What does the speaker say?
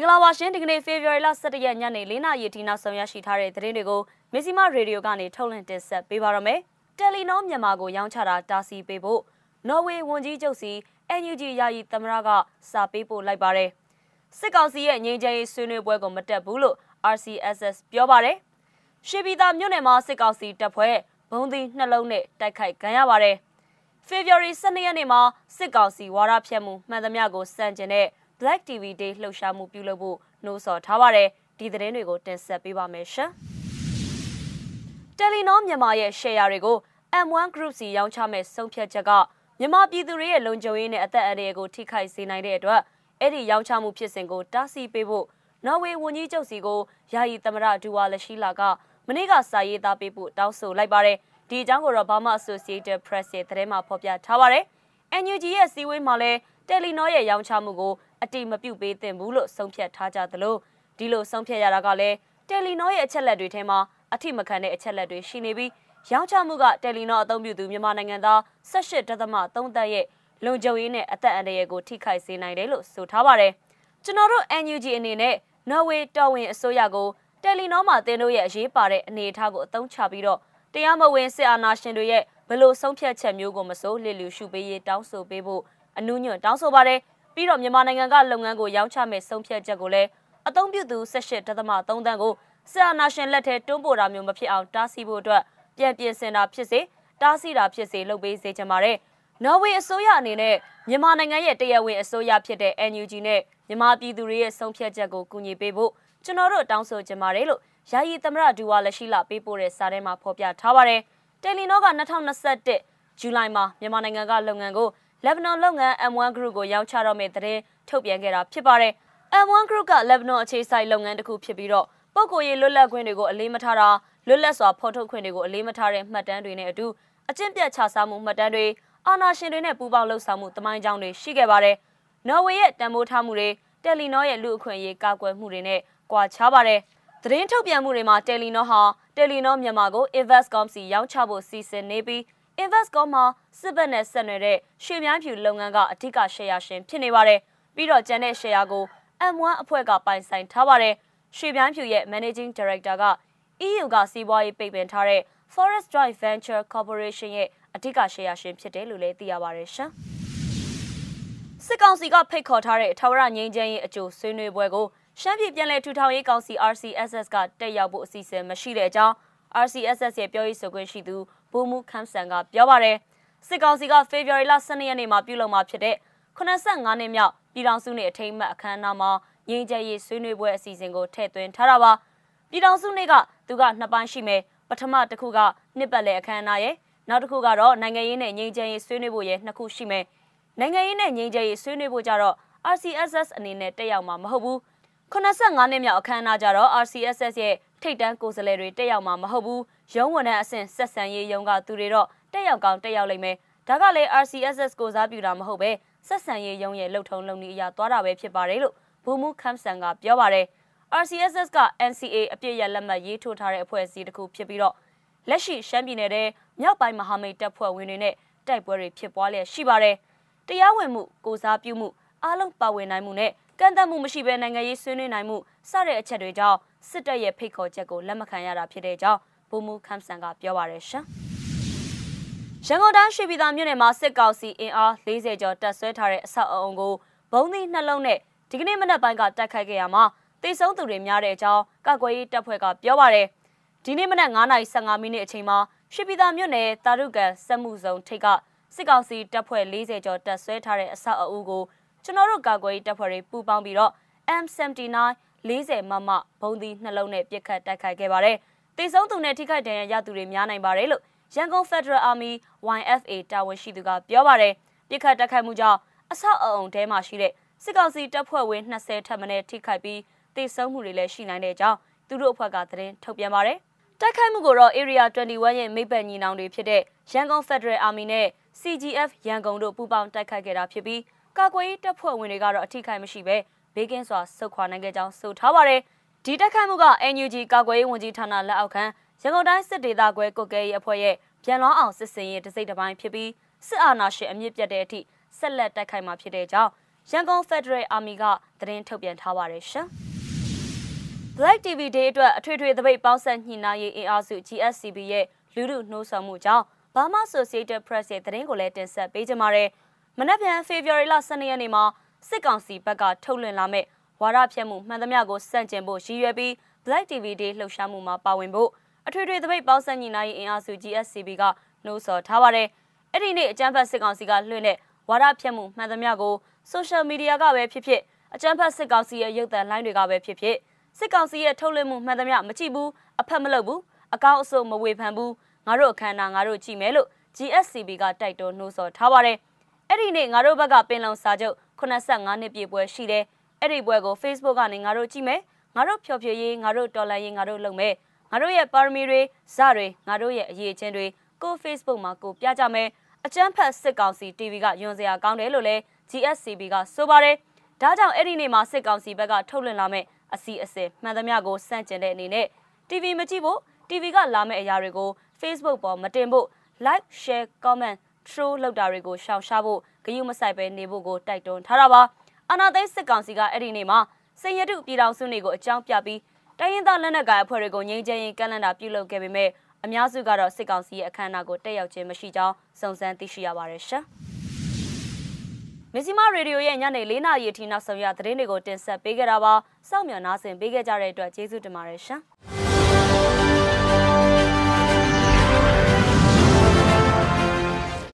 င်္ဂလာပါရှင်ဒီကနေ့ February လ17ရက်ညနေ4နာရီထိနောက်ဆုံးရရှိထားတဲ့သတင်းတွေကိုမစ္စည်းမရေဒီယိုကနေထုတ်လွှင့်တင်ဆက်ပေးပါရမယ်။တယ်လီနောမြန်မာကိုရောင်းချတာတာစီပေးဖို့နော်ဝေဝန်ကြီးချုပ်စီ NUG ယာယီသမရကစာပေးပို့လိုက်ပါတယ်။စစ်ကောင်စီရဲ့ငြိမ်းချမ်းရေးဆွေးနွေးပွဲကိုမတက်ဘူးလို့ RCSS ပြောပါတယ်။ရှေပြည်သာမြို့နယ်မှာစစ်ကောင်စီတပ်ဖွဲ့ဘုံသီးနှလုံးနဲ့တိုက်ခိုက်ခံရပါတယ်။ February 12ရက်နေ့မှာစစ်ကောင်စီဝါဒဖြတ်မှုမှန်သမျှကိုစန့်ကျင်တဲ့ Black TV Day လှုပ်ရှားမှုပြုလုပ်ဖို့နှိုးဆော်ထားပါတယ်ဒီသတင်းတွေကိုတင်ဆက်ပေးပါမယ်ရှင်တယ်လီနောမြန်မာရဲ့ share တွေကို M1 Group စီရောင်းချမဲ့ဆုံးဖြတ်ချက်ကမြန်မာပြည်သူတွေရဲ့လုံခြုံရေးနဲ့အသက်အန္တရာယ်ကိုထိခိုက်စေနိုင်တဲ့အတွက်အဲ့ဒီရောင်းချမှုဖြစ်စဉ်ကိုတားဆီးပေးဖို့နော်ဝေဝန်ကြီးချုပ်စီကိုယာယီသမရဒူဝါလက်ရှိလာကမနေ့ကစာရေးသားပေးဖို့တောင်းဆိုလိုက်ပါတယ်ဒီအကြောင်းကိုတော့ Burma Associated Press ရဲ့သတင်းမှာဖော်ပြထားပါတယ် NUG ရဲ့စီဝေးမှာလဲ တယ်လီနောရဲ့ရောင်းချမှုကိုအတိမပြုတ်ပေးသင့်ဘူးလို့ဆုံးဖြတ်ထားကြသလိုဒီလိုဆုံးဖြတ်ရတာကလည်းတယ်လီနောရဲ့အချက်လက်တွေထဲမှာအထိမခံတဲ့အချက်လက်တွေရှိနေပြီးရောင်းချမှုကတယ်လီနောအသုံးပြုသူမြန်မာနိုင်ငံသား18.3တန်းရဲ့လုံခြုံရေးနဲ့အသက်အန္တရာယ်ကိုထိခိုက်စေနိုင်တယ်လို့ဆိုထားပါတယ်ကျွန်တော်တို့ NUG အနေနဲ့နော်ဝေတော်ဝင်အစိုးရကိုတယ်လီနောမှာတင်တို့ရဲ့အရေးပါတဲ့အနေအထားကိုအသုံးချပြီးတော့တရားမဝင်စစ်အာဏာရှင်တွေရဲ့ဘလို့ဆုံးဖြတ်ချက်မျိုးကိုမစိုးလစ်လျူရှုပေးရေးတောင်းဆိုပေးဖို့ အနုညွန့်တောင်းဆိုပါတယ်ပြီးတော့မြန်မာနိုင်ငံကလုပ်ငန်းကိုရောင်းချမဲ့ဆုံးဖြတ်ချက်ကိုလည်းအသုံးပြုသူ18.3တန်းကိုစစ်အာဏာရှင်လက်ထဲတွန်းပို့တာမျိုးမဖြစ်အောင်တားဆီးဖို့အတွက်ပြန်ပြင်ဆင်တာဖြစ်စေတားဆီးတာဖြစ်စေလုပ်ပေးစေချင်ပါတယ်။နော်ဝေအစိုးရအနေနဲ့မြန်မာနိုင်ငံရဲ့တရားဝင်အစိုးရဖြစ်တဲ့ NUG နဲ့မြန်မာပြည်သူတွေရဲ့ဆုံးဖြတ်ချက်ကိုကူညီပေးဖို့ကျွန်တော်တို့တောင်းဆိုချင်ပါတယ်လို့ယာယီသမရဒူဝါလက်ရှိလာပေးပို့တဲ့စာထဲမှာဖော်ပြထားပါတယ်။တယ်လီနောက2021ဇူလိုင်မှာမြန်မာနိုင်ငံကလုပ်ငန်းကို လက်ဘနွန်လုပ်ငန်း M1 Group ကိုရောင်းချတော့မယ့်သတင်းထုတ်ပြန်ခဲ့တာဖြစ်ပါတယ်။ M1 Group ကလက်ဘနွန်အခြေစိုက်လုပ်ငန်းတစ်ခုဖြစ်ပြီးတော့ပုဂ္ဂိုလ်ရေးလွတ်လပ်ခွင့်တွေကိုအလေးမထားတာလွတ်လပ်စွာဖော်ထုတ်ခွင့်တွေကိုအလေးမထားတဲ့မှတ်တမ်းတွေနဲ့အတူအကျင့်ပြတ်ခြစားမှုမှတ်တမ်းတွေအာဏာရှင်တွေနဲ့ပူးပေါင်းလှုပ်ဆောင်မှုတမိုင်းကြောင်းတွေရှိခဲ့ပါတယ်။နော်ဝေရဲ့တန်ဖိုးထားမှုတွေတယ်လီနောရဲ့လူအခွင့်အရေးကာကွယ်မှုတွေနဲ့ကွာခြားပါတယ်။သတင်းထုတ်ပြန်မှုတွေမှာတယ်လီနောဟာတယ်လီနောမြန်မာကို Investcom စီရောင်းချဖို့စီစဉ်နေပြီး Investcom မှာစစ်ဘက်နဲ့ဆက်နွယ်တဲ့ရွှေမြန်းဖြူလုပ်ငန်းကအထူးရှယ်ယာရှင်ဖြစ်နေပါတယ်။ပြီးတော့ကျန်တဲ့ရှယ်ယာကို M1 အဖွဲ့ကပိုင်ဆိုင်ထားပါတယ်။ရွှေမြန်းဖြူရဲ့ Managing Director က EU ကစီးပွားရေးပိတ်ပင်ထားတဲ့ Forest Joint Venture Corporation ရဲ့အထူးရှယ်ယာရှင်ဖြစ်တယ်လို့လည်းသိရပါတယ်ရှင်။စစ်ကောင်စီကဖိတ်ခေါ်ထားတဲ့ထာဝရငြိမ်းချမ်းရေးအကျိုးဆွေးနွေးပွဲကိုရှမ်းပြည်ပြည်နယ်ထူထောင်ရေးကောင်စီ RCSS ကတက်ရောက်ဖို့အစီအစဉ်မရှိတဲ့အကြောင်း RCSS ရဲ့ပြောရေးဆိုခွင့်ရှိသူဘူမူခမ်းဆန်ကပြောပါတယ်စစ်ကောင်စီကဖေဖော်ဝါရီလ12ရက်နေ့မှာပြုလုပ်မှာဖြစ်တဲ့85နှစ်မြောက်ပြည်ထောင်စုနေ့အထိမ်းအမှတ်အခမ်းအနားမှာငြိမ်းချမ်းရေးဆွေးနွေးပွဲအစီအစဉ်ကိုထည့်သွင်းထားတာပါပြည်ထောင်စုနေ့ကသူကနှစ်ပိုင်းရှိမယ်ပထမတစ်ခုကနှစ်ပတ်လည်အခမ်းအနားရဲ့နောက်တစ်ခုကတော့နိုင်ငံရေးနဲ့ငြိမ်းချမ်းရေးဆွေးနွေးဖို့ရဲ့နှစ်ခုရှိမယ်နိုင်ငံရေးနဲ့ငြိမ်းချမ်းရေးဆွေးနွေးဖို့ကြတော့ RCSS အနေနဲ့တက်ရောက်မှာမဟုတ်ဘူး85နှစ်မြောက်အခမ်းအနားကြတော့ RCSS ရဲ့ ထိတ်တန်းကိုယ်စားလှယ်တွေတက်ရောက်မှာမဟုတ်ဘူးရုံးဝန်ထမ်းအဆင့်ဆက်ဆံရေးရုံးကသူတွေတော့တက်ရောက်ကောင်းတက်ရောက်လိမ့်မယ်ဒါကလည်း RCSS ကိုစားပြုတာမဟုတ်ပဲဆက်ဆံရေးရုံးရဲ့လှုပ်ထုံလုံနည်းအရာသွားတာပဲဖြစ်ပါတယ်လို့ဘူမူခမ်ဆန်ကပြောပါတယ် RCSS က NCA အပြည့်ရလက်မှတ်ရေးထိုးထားတဲ့အဖွဲ့အစည်းတစ်ခုဖြစ်ပြီးတော့လက်ရှိရှမ်းပြည်နယ်ထဲမြောက်ပိုင်းမဟာမိတ်တပ်ဖွဲ့ဝင်တွေနဲ့တိုက်ပွဲတွေဖြစ်ပွားလျက်ရှိပါတယ်တရားဝင်မှုကိုစားပြုမှုအားလုံးပါဝင်နိုင်မှုနဲ့ ကန့်သတ်မှုမရှိဘဲနိုင်ငံရေးဆွေးနွေးနိုင်မှုစတဲ့အချက်တွေကြောင့်စစ်တပ်ရဲ့ဖိတ်ခေါ်ချက်ကိုလက်မခံရတာဖြစ်တဲ့ကြောင်းဘူမူခမ်ဆန်ကပြောပါရရှင်။ရန်ကုန်တိုင်းရွှေပြည်သာမြို့နယ်မှာစစ်ကောင်စီအင်အား40ကျော်တပ်ဆွဲထားတဲ့အဆောက်အအုံကိုဘုံသီးနှလုံးနဲ့ဒီကနေ့မနက်ပိုင်းကတိုက်ခိုက်ခဲ့ရမှာတိစုံသူတွေများတဲ့အကြောင်းကာကွယ်ရေးတပ်ဖွဲ့ကပြောပါရယ်ဒီနေ့မနက်9:15မိနစ်အချိန်မှာရွှေပြည်သာမြို့နယ်တာရုကန်စက်မှုဇုံထိပ်ကစစ်ကောင်စီတပ်ဖွဲ့40ကျော်တပ်ဆွဲထားတဲ့အဆောက်အအုံကို ကျွန်တော်တို့ကာကွယ်ရေးတပ်ဖွဲ့တွေပူးပေါင်းပြီးတော့ M79 40မမဘုံသီးနှလုံးနဲ့ပြစ်ခတ်တိုက်ခိုက်ခဲ့ပါတယ်။တေဆုံးသူနဲ့ထိခိုက်ဒဏ်ရာရသူတွေများနိုင်ပါတယ်လို့ရန်ကုန် Federal Army YFA တာဝန်ရှိသူကပြောပါတယ်။ပြစ်ခတ်တိုက်ခိုက်မှုကြောင့်အဆောက်အအုံထဲမှာရှိတဲ့စစ်ကောင်စီတပ်ဖွဲ့ဝင်20ထပ်မံထိခိုက်ပြီးတေဆုံးမှုတွေလည်းရှိနိုင်တဲ့အကြောင်းသူတို့အဖွဲ့ကသတင်းထုတ်ပြန်ပါတယ်။တိုက်ခိုက်မှုကိုတော့ Area 21ရဲ့မိဘညီနောင်တွေဖြစ်တဲ့ရန်ကုန် Federal Army နဲ့ CGF ရန်ကုန်တို့ပူးပေါင်းတိုက်ခိုက်ခဲ့တာဖြစ်ပြီး ကာကွယ်ရေးတပ်ဖွဲ့ဝင်တွေကတော့အထိခိုက်မရှိဘဲဘေးကင်းစွာဆုတ်ခွာနိုင်ခဲ့ကြောင်းဆိုထားပါတယ်။ဒီတက်ခိုက်မှုက NUG ကာကွယ်ရေးဝန်ကြီးဌာနလက်အောက်ခံရန်ကုန်တိုင်းစစ်ဒေသခွဲကုတ်ကဲရေးအဖွဲ့ရဲ့ပြန်လောင်းအောင်စစ်စင်ရေးတစိမ့်တစ်ပိုင်းဖြစ်ပြီးစစ်အာဏာရှင်အမြင့်ပြတ်တဲ့အထိဆက်လက်တိုက်ခိုက်မှာဖြစ်တဲ့ကြောင်းရန်ကုန် Federal Army ကသတင်းထုတ်ပြန်ထားပါတယ်ရှင်။ Black TV Day အတွက်အထွေထွေသပိတ်ပေါင်းဆက်ညှိနှိုင်းရေးအင်အားစု GSCB ရဲ့လူလူနှိုးဆော်မှုကြောင့် Burma Associated Press ရဲ့သတင်းကိုလည်းတင်ဆက်ပေးကြပါမယ်။ မနက်ဖြန် February လ12ရက်နေ့မှာစစ်ကောင်စီဘက်ကထုတ်လွှင့်လာမဲ့ဝါဒဖြန့်မှုမှန်သမျှကိုစန့်ကျင်ဖို့ရည်ရွယ်ပြီး Black TV Day လှုပ်ရှားမှုမှာပါဝင်ဖို့အထွေထွေသပိတ်ပေါင်းဆက်ညီနိုင်အင်အားစု GSCB ကနှိုးဆော်ထားပါတယ်။အဲ့ဒီနေ့အကြမ်းဖက်စစ်ကောင်စီကလွှင့်တဲ့ဝါဒဖြန့်မှုမှန်သမျှကို social media ကပဲဖြစ်ဖြစ်အကြမ်းဖက်စစ်ကောင်စီရဲ့ရုပ်သံလိုင်းတွေကပဲဖြစ်ဖြစ်စစ်ကောင်စီရဲ့ထုတ်လွှင့်မှုမှန်သမျှမကြည့်ဘူးအဖက်မလုပ်ဘူးအကောင့်အစုံမဝေဖန်ဘူးငါတို့အခမ်းအနားငါတို့ကြည့်မယ်လို့ GSCB ကတိုက်တွန်းနှိုးဆော်ထားပါတယ်။ အဲ့ဒီနေ့ငါတို့ဘက်ကပင်လုံစာချုပ်85နှစ်ပြည့်ပွဲရှိတယ်။အဲ့ဒီပွဲကို Facebook ကနေငါတို့ကြည့်မယ်။ငါတို့ဖြော်ဖြေရေးငါတို့တော်လန်ရေးငါတို့လုပ်မယ်။ငါတို့ရဲ့ပါရမီတွေဇတွေငါတို့ရဲ့အရေးချင်းတွေကို Facebook မှာကိုပြကြမယ်။အကျန်းဖတ်စစ်ကောင်စီ TV ကယွန်စရာကောင်းတယ်လို့လည်း GSCB ကဆိုပါတယ်။ဒါကြောင့်အဲ့ဒီနေ့မှာစစ်ကောင်စီဘက်ကထုတ်လွှင့်လာမဲ့အစီအစဉ်မှန်သမျှကိုစန့်ကျင်တဲ့အနေနဲ့ TV မကြည့်ဖို့ TV ကလာမဲ့အရာတွေကို Facebook ပေါ်မတင်ဖို့ like share comment troll လောက်တာတွေကိုရှောင်ရှားဖို့ဂရုမစိုက်ပဲနေဖို့ကိုတိုက်တွန်းထားတာပါအာနာသိန်းစစ်ကောင်စီကအဲ့ဒီနေ့မှာစင်ရတုပြည်တော်စုနေကိုအကြောင်းပြပြီးတိုင်းရင်းသားလက်နက်ကိုင်အဖွဲ့တွေကိုငြိမ်းချမ်းရေးကန့်လန့်တာပြုလုပ်ခဲ့ပေမဲ့အများစုကတော့စစ်ကောင်စီရဲ့အခမ်းအနားကိုတက်ရောက်ခြင်းမရှိကြောင်းစုံစမ်းသိရှိရပါတယ်ရှင်မစ္စည်းမရေဒီယိုရဲ့ညနေ၄နာရီအထိနောက်ဆုံးရသတင်းတွေကိုတင်ဆက်ပေးကြတာပါစောင့်မျှော်နားဆင်ပေးကြတဲ့အတွက်ကျေးဇူးတင်ပါတယ်ရှင်